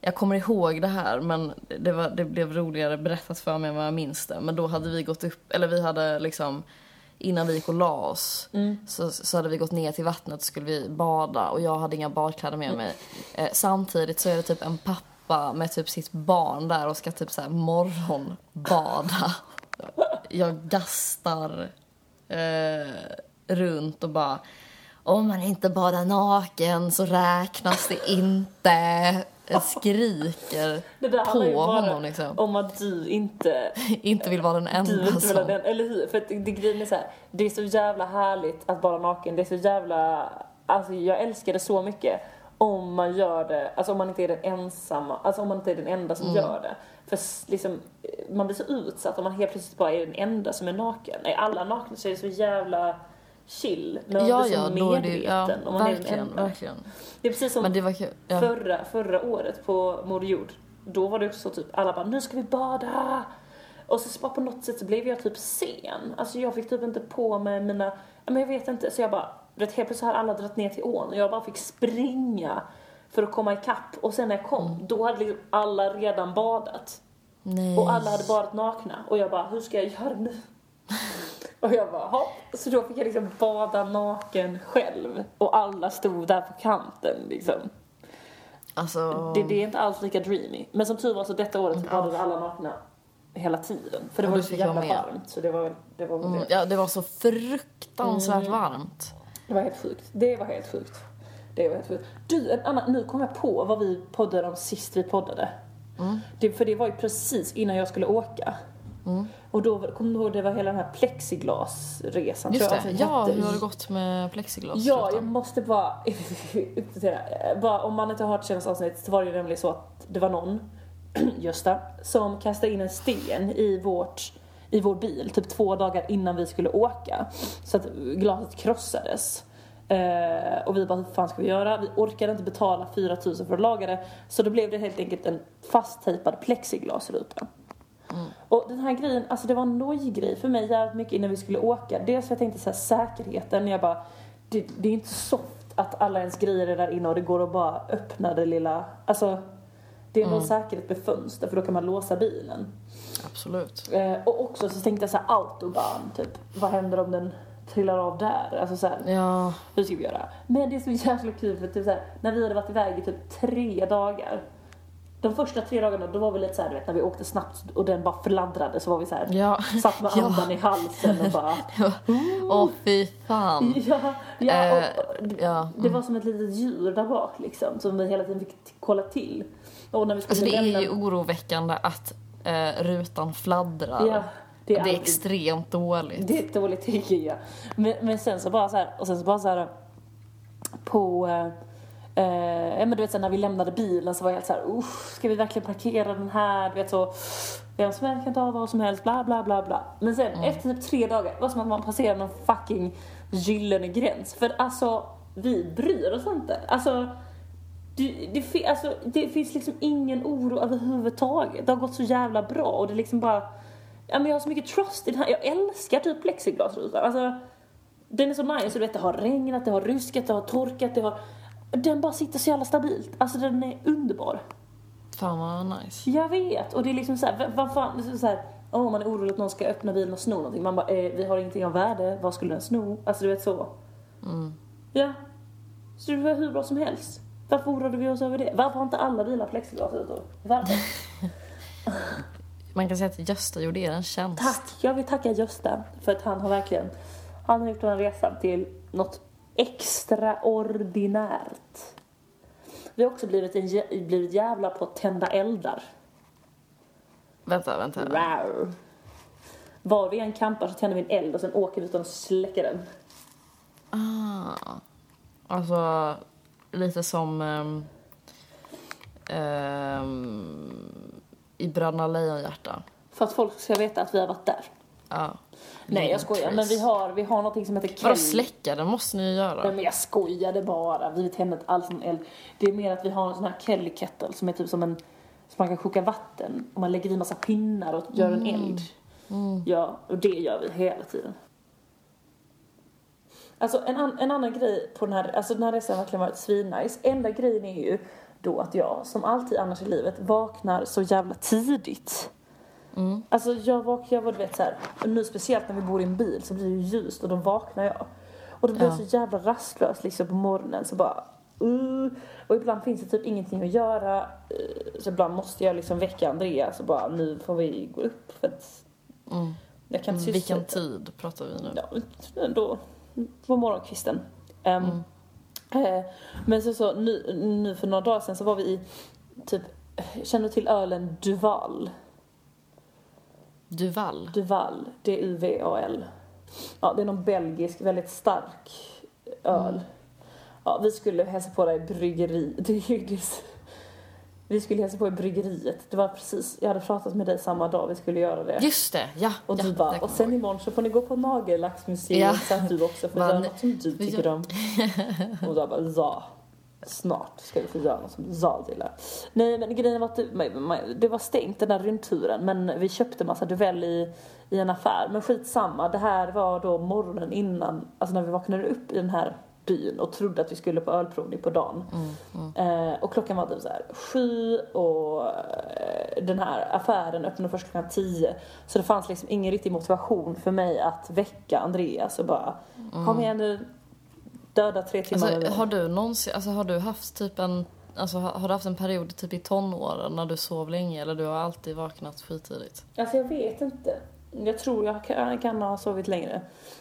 jag kommer ihåg det här men det, var, det blev roligare berättat för mig än vad jag minns det. Men då hade vi gått upp, eller vi hade liksom, innan vi gick och la oss så, så hade vi gått ner till vattnet och skulle vi bada och jag hade inga badkläder med mig. Eh, samtidigt så är det typ en pappa med typ sitt barn där och ska typ så här morgonbada. Jag gastar eh, runt och bara om man inte badar naken så räknas det inte. Jag skriker Det där handlar ju på bara honom liksom. om att du inte Inte vill vara den Du enda inte vill ha som... den, eller hur? För att det, grejen är så här, det är så jävla härligt att vara naken. Det är så jävla, alltså jag älskar det så mycket. Om man gör det, alltså om man inte är den ensamma, alltså om man inte är den enda som gör det. För liksom, eh, man blir så utsatt om man helt plötsligt bara är den enda som är naken. Är alla nakna så är det så jävla chill. Men man Ja, blir så ja, medveten ja, om man är den verkligen, enda. verkligen. Det är precis som det var kul. Ja. förra, förra året på Moder Jord. Då var det också typ, alla bara nu ska vi bada. Och så bara på något sätt så blev jag typ sen. Alltså jag fick typ inte på mig mina, men jag vet inte, så jag bara, vet, helt plötsligt hade alla dragit ner till ån och jag bara fick springa för att komma ikapp. Och sen när jag kom, Mm. då hade liksom alla redan badat. Nej. Och alla hade badat nakna. Och jag bara, hur ska jag göra nu? och jag bara, hopp. Så då fick jag liksom bada naken själv. Och alla stod där på kanten liksom. Alltså, Det, det är inte alls lika dreamy. Men som tur var så detta året så badade alla nakna hela tiden. För det Och var så jävla varmt. Så det var, det var, mm, det. ja, det var så fruktansvärt Mm. varmt. Det var helt sjukt. Det var helt sjukt. Det var helt sjukt. Du, en annan, nu kom jag på vad vi poddade om sist vi poddade. Mm. Det, för det var ju precis innan jag skulle åka. Mm. Och då, kommer du ihåg, det var hela den här plexiglasresan Just tror jag det. Ja, hur har det gått med plexiglas? Ja, jag måste bara uppdatera. Bara, om man inte har hört senaste avsnittet så var det ju nämligen så att det var någon, Gösta, som kastade in en sten i, vårt, i vår bil typ två dagar innan vi skulle åka. Så att glaset krossades. Eh, och vi bara, hur fan ska vi göra? Vi orkade inte betala 4000 för att laga det. Så då blev det helt enkelt en fasttejpad plexiglasruta. Och den här grejen, alltså det var en nojgrej för mig jävligt mycket innan vi skulle åka. Dels för jag tänkte så här, säkerheten, jag bara, det, det är inte soft att alla ens grejer är där inne och det går att bara öppna det lilla, alltså det är Mm. säkerhet med fönster för då kan man låsa bilen. Absolut. Eh, och också så tänkte jag så här, autobahn, typ, vad händer om den trillar av där? Alltså så här, Ja, hur ska vi göra? Men det är så jävla kul för typ så här, när vi hade varit iväg i typ tre dagar. De första tre dagarna då var vi lite så här, du vet när vi åkte snabbt och den bara fladdrade så var vi så här, ja. satt med Ja. andan i halsen och bara Åh fy fan. ja, ja och, Eh, ja. Det var som ett litet djur där bak liksom som vi hela tiden fick kolla till. Och när vi Alltså det är ju oroväckande att eh, rutan fladdrar. ja, det är, det är extremt dåligt. Det är dåligt tecken ja. Men, men sen så bara så här, och sen så bara så här på eh, eh, ja men du vet så här, när vi lämnade bilen så var jag helt så här, usch, ska vi verkligen parkera den här? Du vet så, vem som helst kan ta vad som helst, bla bla bla bla. Men sen efter typ tre dagar, det var som att man passerade någon fucking gyllene gräns. För alltså, vi bryr oss inte. Alltså, det, det, alltså, det finns liksom ingen oro överhuvudtaget. Det har gått så jävla bra och det är liksom bara Ja men jag har så mycket trust i den här, jag älskar typ plexiglasrutan. Alltså, den är så nice, du vet det har regnat, det har ruskat, det har torkat, det har... Den bara sitter så jävla stabilt. Alltså den är underbar. Fan vad nice. Jag vet, och det är liksom såhär, vad fan, så här, åh man är orolig att någon ska öppna bilen och sno någonting. Man bara, eh, vi har ingenting av värde, vad skulle den sno? Alltså du vet så. Mm. Ja. Så det var hur bra som helst. Varför oroade vi oss över det? Varför har inte alla bilar plexiglasrutor? Varför? Man kan säga att Gösta gjorde er en tjänst. Tack! Jag vill tacka Gösta för att han har verkligen han har gjort den här resan till något extraordinärt. Vi har också blivit, en, blivit jävla på att tända eldar. Vänta, vänta. Wow. Var vi än campar så tänder vi en eld och sen åker vi utan att släcka den. Ah. Alltså, lite som ehm, ehm, i Bröderna Lejonhjärta. För att folk ska veta att vi har varit där. Ja. Nej jag skojar, men vi har, vi har någonting som heter Vadå Kell. släcka? Det måste ni ju Nej göra. men jag skojade bara, vi tänder inte alls någon eld. Det är mer att vi har en sån här Kelly kettle som är typ som en, som man kan koka vatten och man lägger i massa pinnar och gör en eld. Ja, och det gör vi hela tiden. Alltså en, an, en annan grej på den här, alltså den här resan har verkligen varit svinnice. Enda grejen är ju då att jag, som alltid annars i livet, vaknar så jävla tidigt. Mm. Alltså jag vaknar, jag var du vet så här, nu speciellt när vi bor i en bil så blir det ju ljust och då vaknar jag. Och då blir jag Ja. så jävla rastlös liksom på morgonen så bara uh, Och ibland finns det typ ingenting att göra uh, Så ibland måste jag liksom väcka Andreas och bara nu får vi gå upp för att Mm. jag kan inte Vilken sysselsätta- tid pratar vi nu? Ja, då på morgonkvisten. Ehm, eh, men så, så nu, nu för några dagar sedan så var vi i typ Känner du till ölen Duval? Duval. Duval, D-U-V-A-L. Ja, det är någon belgisk, väldigt stark öl. Ja, vi skulle hälsa på dig i bryggeri. Det är, det är, Vi skulle hälsa på i bryggeriet. Det var precis, jag hade pratat med dig samma dag vi skulle göra det. Just det, ja. Och ja, du det bara, och sen imorgon så får ni gå på Nagellacksmuseet Ja. så att du också får Man- göra något som du tycker Ja. om. Och då bara, ja. Snart ska du få göra något som jag gillar. Nej men grejen var att det var stängt den där rundturen men vi köpte massa duell i, i en affär. Men skitsamma, det här var då morgonen innan, alltså när vi vaknade upp i den här byn och trodde att vi skulle på ölprovning på dagen. Eh, och klockan var typ så här sju och eh, den här affären öppnade först klockan tio. Så det fanns liksom ingen riktig motivation för mig att väcka Andreas och bara kom igen nu, döda tre timmar Alltså, har du någonsin, alltså har du haft typ en, alltså har du haft en period typ i tonåren när du sov länge eller du har alltid vaknat skittidigt? Alltså jag vet inte. Jag tror jag kan, kan ha sovit längre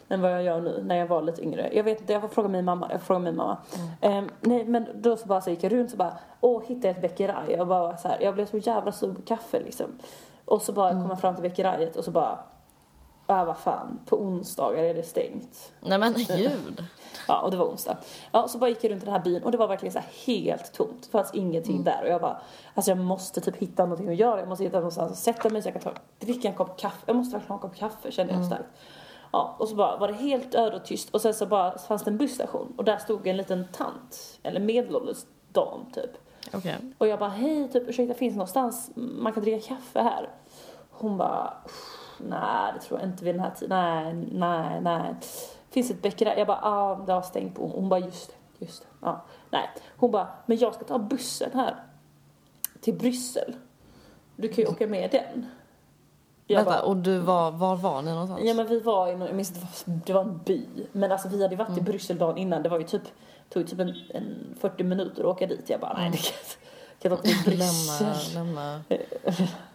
än vad jag gör nu när jag var lite yngre. Jag vet inte, jag får fråga min mamma. Jag får fråga min mamma. Ehm, nej men då så bara så gick jag runt så bara, åh hittade jag ett becquerel. Jag bara så här, jag blev så jävla sugen på kaffe liksom. Och så bara kom jag fram till becquereliet och så bara, ah vad fan, på onsdagar är det stängt. Nej men gud. Ja, och det var onsdag. Ja, så bara gick jag runt i den här byn och det var verkligen så helt tomt. Det fanns ingenting där och jag bara, alltså jag måste typ hitta någonting att göra. Jag måste hitta någonstans att sätta mig så jag kan ta, dricka en kopp kaffe. Jag måste verkligen ha en kopp kaffe kände jag starkt. Ja, och så bara var det helt öde och tyst och sen så bara fanns det en busstation och där stod en liten tant, eller medelålders dam typ. Okej. Och jag bara, hej, typ ursäkta finns det någonstans man kan dricka kaffe här? Hon bara, nej det tror jag inte vid den här tiden, nej, nej, nej. Finns ett becquerel? Jag bara, ja ah, det har stängt på. Hon bara, just det, just det. Ja, nej. Hon bara, men jag ska ta bussen här till Bryssel. Du kan ju åka med den. Jag Vänta, bara, och du var, var var ni någonstans? Ja men vi var i, någon- jag minns det var- det var en by. Men alltså vi hade ju varit Mm. i Bryssel dagen innan. Det var ju typ, tog typ en, en 40 minuter att åka dit. Jag bara, nej det kan jag kan inte åka till Bryssel. lämna, lämna.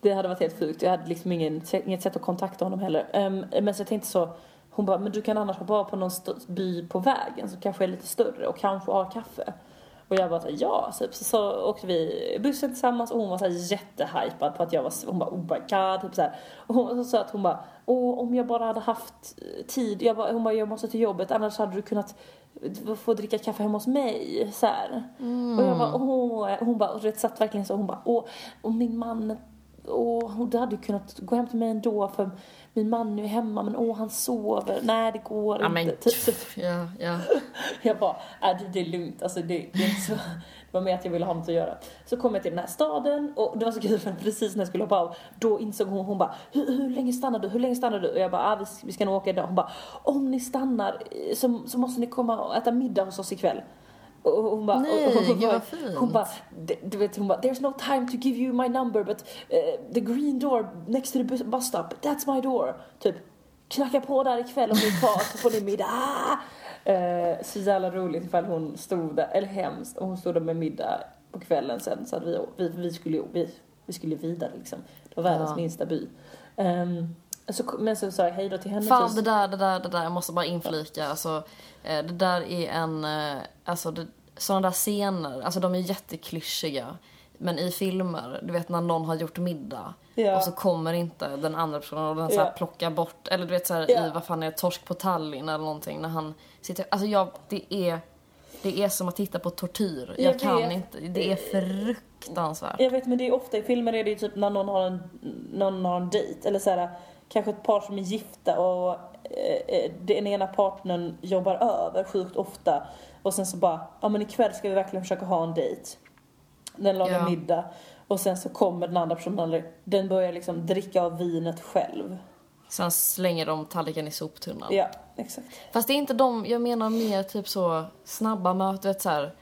Det hade varit helt sjukt. Jag hade liksom ingen, inget sätt att kontakta honom heller. Ehm, men så jag tänkte så, hon bara, men du kan annars av på någon by på vägen som kanske är lite större och kanske har kaffe. Och jag bara, ja, typ. så, så åkte vi bussen tillsammans och hon var så här jättehypad på att jag var, hon bara, oh my god, typ så här. Och hon så söt, hon bara, åh, om jag bara hade haft eh, tid, jag bara, hon bara, jag måste till jobbet, annars hade du kunnat eh, få dricka kaffe hemma hos mig, så här. Och jag bara, åh, hon bara, och det satt verkligen så, hon bara, åh, och min man Åh, du hade kunnat gå hem till mig ändå för min man är ju hemma men åh han sover. Nej det går Ja, men, inte. Typ, så, ja, ja. jag bara, äh, det, är lugnt. Alltså, det, det, är så, det var mer att jag ville ha något att göra. Så kom jag till den här staden och det var så kul för precis när jag skulle hoppa av då insåg hon, hon bara, hur, hur länge stannar du? Hur länge stannar du? Och jag bara, ah, vi, vi ska nog åka idag. Hon bara, om ni stannar eh, så, så måste ni komma och äta middag hos oss ikväll. Och hon bara, Nej, och, och, hon, gud, bara, hon bara, "Det- du vet, hon bara, there's no time to give you my number but eh, the green door next to the bus, stop, that's my door. Typ, knacka på där ikväll om ni är kvar så får ni middag. Eh, så jävla roligt ifall hon stod där, eller hemskt, om hon stod där med middag på kvällen sen så att vi, vi, vi skulle vi, vi skulle vidare liksom. Det var världens Ja. minsta by. Ehm, så, men så sa jag hej då till henne. Fan så- det där, det där, det där, jag måste bara inflika. Alltså, eh, det där är en, alltså det, sådana där scener, alltså de är jätteklyschiga. Men i filmer, du vet när någon har gjort middag Ja. och så kommer inte den andra personen och den så Ja. plockar bort, eller du vet så här, Ja. i vad fan är det, Torsk på Tallinn eller någonting när han sitter, alltså jag, det är, det är som att titta på tortyr. Jag, Jag kan vet. inte, det är fruktansvärt. Jag vet men det är ofta i filmer är det ju typ när någon har en, någon har en dejt eller så här, kanske ett par som är gifta och eh, eh, den ena partnern jobbar över sjukt ofta och sen så bara, ja men ikväll ska vi verkligen försöka ha en dejt. Den lagar Ja. middag och sen så kommer den andra personen, den börjar liksom dricka av vinet själv. Sen slänger de tallriken i soptunnan. Ja, exakt. Fast det är inte de, jag menar mer typ så snabba möten, så här,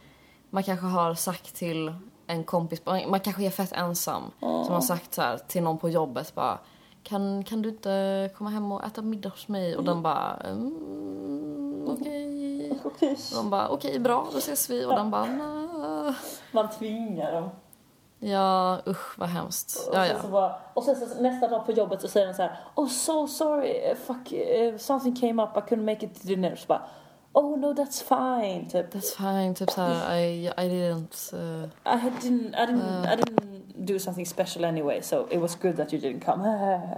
Man kanske har sagt till en kompis, man kanske är fett ensam. Som har sagt så här till någon på jobbet bara kan, kan du inte komma hem och äta middag hos mig? Och den bara mm, okej. Okej. Och de bara okej bra, då ses vi. Och den bara nej. Man tvingar dem. Ja usch vad hemskt. Och Ja, sen, ja. så bara, och sen så nästa dag på jobbet så säger den så här Oh so sorry, eh, fuck, eh, something came up, I couldn't make it to dinner. Så bara Oh no that's fine, typ. That's fine, typ så här I, I didn't... Uh, I didn't, I didn't, I didn't do something special anyway so it was good that you didn't come.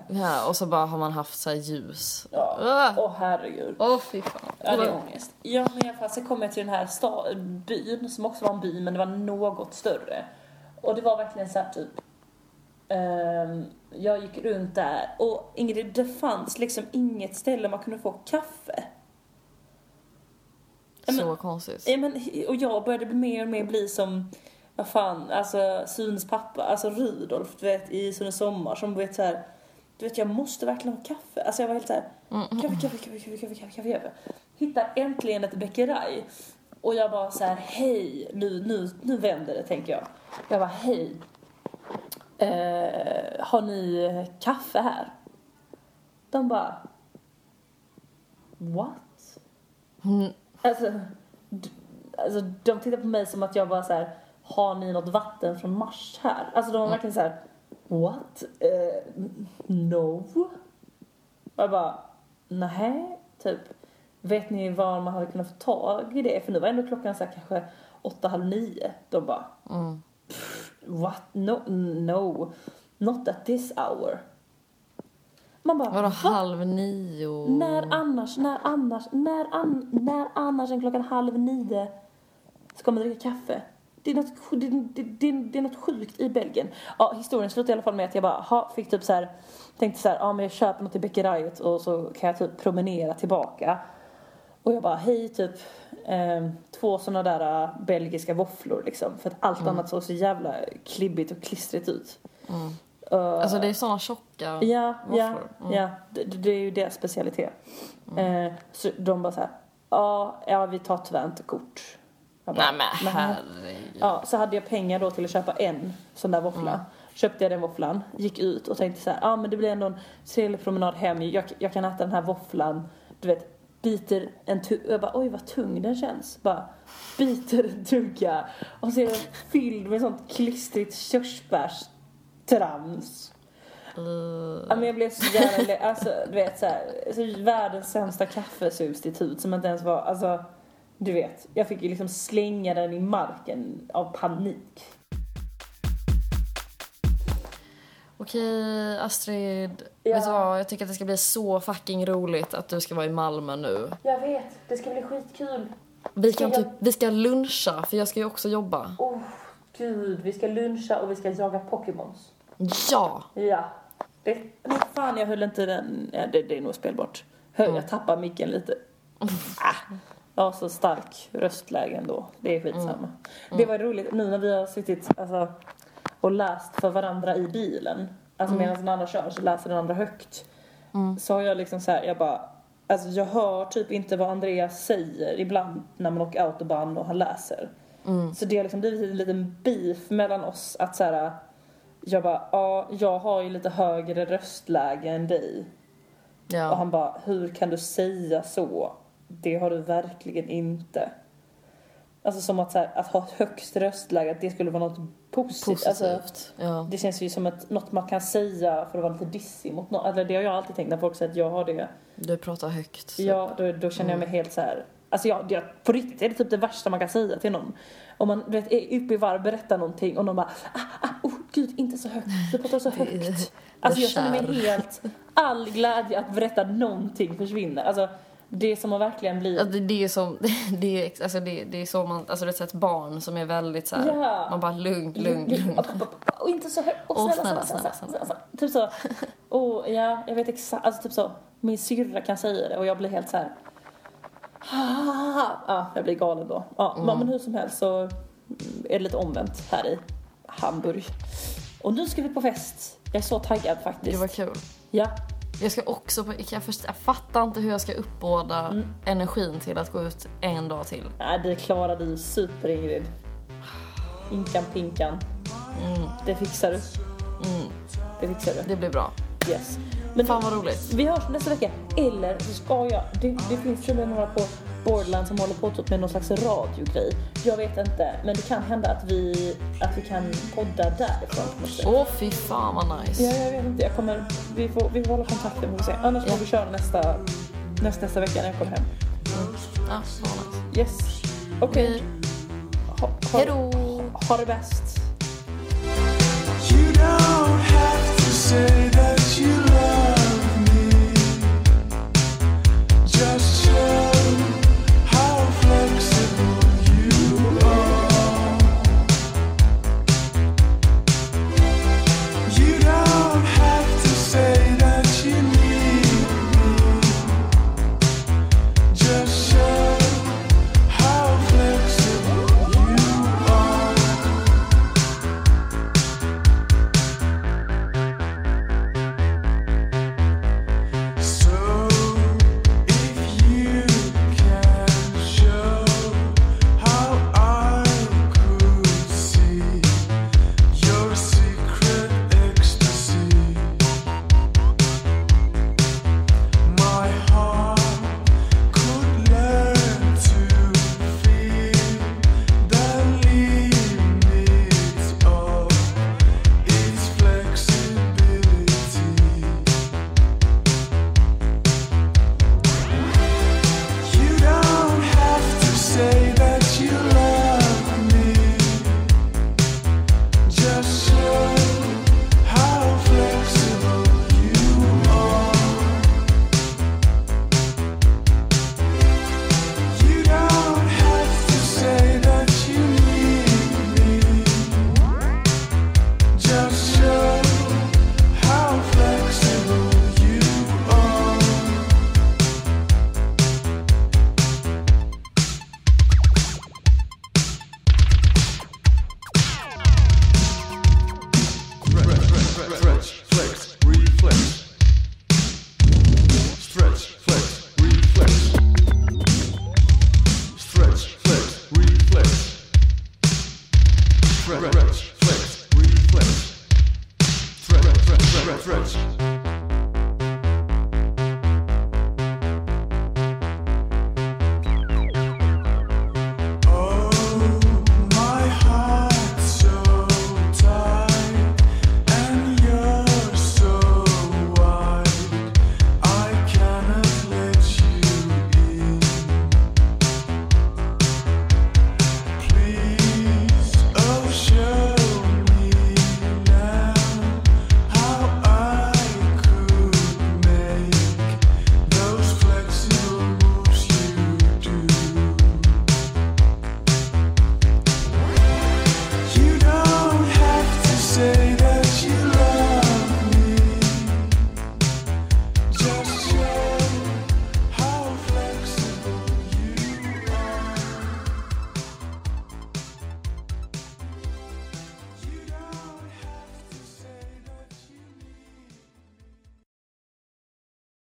ja, och så bara har man haft så här ljus. Ja. Ah. Åh herregud. Åh fy fan. Ja, det är ångest. Ja, men i alla fall så kom jag till den här sta- byn som också var en by men det var något större. Och det var verkligen så här typ ehm, jag gick runt där och Ingrid, det fanns liksom inget ställe man kunde få kaffe. Ja, men, så konstigt. Ja, men, och jag började mer och mer bli som, vad fan, alltså Sunes pappa, alltså Rudolf du vet, i Sunes sommar som vet så här, du vet jag måste verkligen ha kaffe. Alltså jag var helt såhär, mm. kaffe, kaffe, kaffe, kaffe, kaffe, kaffe, kaffe, kaffe. Hittar äntligen ett Becquerel. Och jag bara så här, hej, nu, nu, nu vänder det tänker jag. Jag bara, hej. Eh, har ni kaffe här? De bara, what? Mm. Alltså, d- alltså de tittar på mig som att jag bara så här, har ni något vatten från Mars här? Alltså de var verkligen så här, what? Eh, no. Och jag bara, nej, typ. Vet ni var man hade kunnat få tag i det? För nu var ändå klockan så här kanske åtta, halv nio. De bara, Mm. what? No, no. Not at this hour. Man bara, Vadå va? halv nio? När annars, när annars, när, an, när annars än klockan halv nio ska man dricka kaffe? Det är, något, det, det, det, det är något sjukt i Belgien. Ja, historien slutar i alla fall med att jag bara ha, fick typ så här, tänkte så här, ja men jag köper något i bäckeriet och så kan jag typ promenera tillbaka. Och jag bara, hej typ, eh, två såna där äh, belgiska våfflor liksom. För att allt annat såg så jävla klibbigt och klistrigt ut. Mm. Uh, Alltså det är såna tjocka Ja, ja. Mm. ja. Det, det är ju deras specialitet. Eh, så de bara så här, ja, ja vi tar tyvärr inte kort. Jag bara, Nej men "Nähä." herregud. Ja, så hade jag pengar då till att köpa en sån där våffla. Mm. Köpte jag den våfflan, gick ut och tänkte så här, ja men det blir ändå en trevlig promenad hem. Jag, jag kan äta den här våfflan, du vet, biter en tugga. Jag bara, oj vad tung den känns. Bara biter en tugga och så är den fylld med sånt klistrigt körsbärstrams. Uh, Ja, men jag blev så jävla alltså du vet så här, så världens sämsta kaffesubstitut som inte ens var, alltså du vet, jag fick ju liksom slänga den i marken av panik. Okej Astrid, Ja. vet du vad? Jag tycker att det ska bli så fucking roligt att du ska vara i Malmö nu. Jag vet, det ska bli skitkul. Vi Ska kan jag- typ, vi ska luncha för jag ska ju också jobba. Oh, gud, vi ska luncha och vi ska jaga Pokémons. Ja! Ja. Det, men fan, jag höll inte den, ja, det, det är nog spelbart. Hör, Jag tappar micken lite. Ah, jag har så stark röstläge ändå. Det är skitsamma. Det var roligt nu när vi har suttit alltså, och läst för varandra i bilen. Alltså medan den andra kör så läser den andra högt. Så har jag liksom så här, jag bara, alltså jag hör typ inte vad Andreas säger ibland när man åker autobahn och han läser. Så det har liksom blivit en liten beef mellan oss att så här, jag bara, ja, jag har ju lite högre röstläge än dig. Och Ja. han bara, hur kan du säga så? Det har du verkligen inte. Alltså som att, så här, att ha ett högst röstläge, att det skulle vara något positivt. Alltså, Positivt. Ja. det känns ju som ett, något man kan säga för att vara lite dissig mot någon. Eller det har jag alltid tänkt när folk säger att jag har det. Du pratar högt. typ. Ja, då, då känner jag mig helt så här. Alltså jag, jag, på riktigt är det typ det värsta man kan säga till någon. Om man du vet, är uppe i varv, berättar någonting och någon bara ah, ah, oh gud inte så högt, du pratar så högt. Alltså jag känner mig helt, all glädje att berätta någonting försvinner. Alltså det är som att verkligen bli, Ja, det, är som, det är, alltså det, det är så man, alltså det är ett barn som är väldigt så här, Ja. man bara lugn, lugn, lugn. och, inte så högt, och snälla, snälla, snälla. Typ så, och ja, jag vet exakt, alltså typ så, min syrra kan säga det och jag blir helt så här. Ja, jag blir galen då. Ja, men hur som helst så mm, är det lite omvänt här i Hamburg. Och nu ska vi på fest. Jag är så taggad faktiskt. Det var kul. Ja, Jag ska också på, jag, först, jag fattar inte hur jag ska uppbåda Mm. energin till att gå ut en dag till. Nej, det klarar du super Ingrid. Inkan pinkan. Det fixar du. Det fixar du. Det blir bra. Yes. Men Fan vad roligt. Vi hörs nästa vecka. Eller så ska jag... Det, det finns tydligen några på Borderland som håller på typ med någon slags radiogrej. Jag vet inte. Men det kan hända att vi, att vi kan podda därifrån. Åh fy fan vad nice. Ja, jag vet inte. Jag kommer... Vi får, vi får hålla kontakten får se. Annars får vi köra nästa, nästa, nästa vecka när jag kommer hem. Ja, så nice. Yes. Okej. Vi- Ha, ha, Hejdå! ha det bäst. You don't have to say that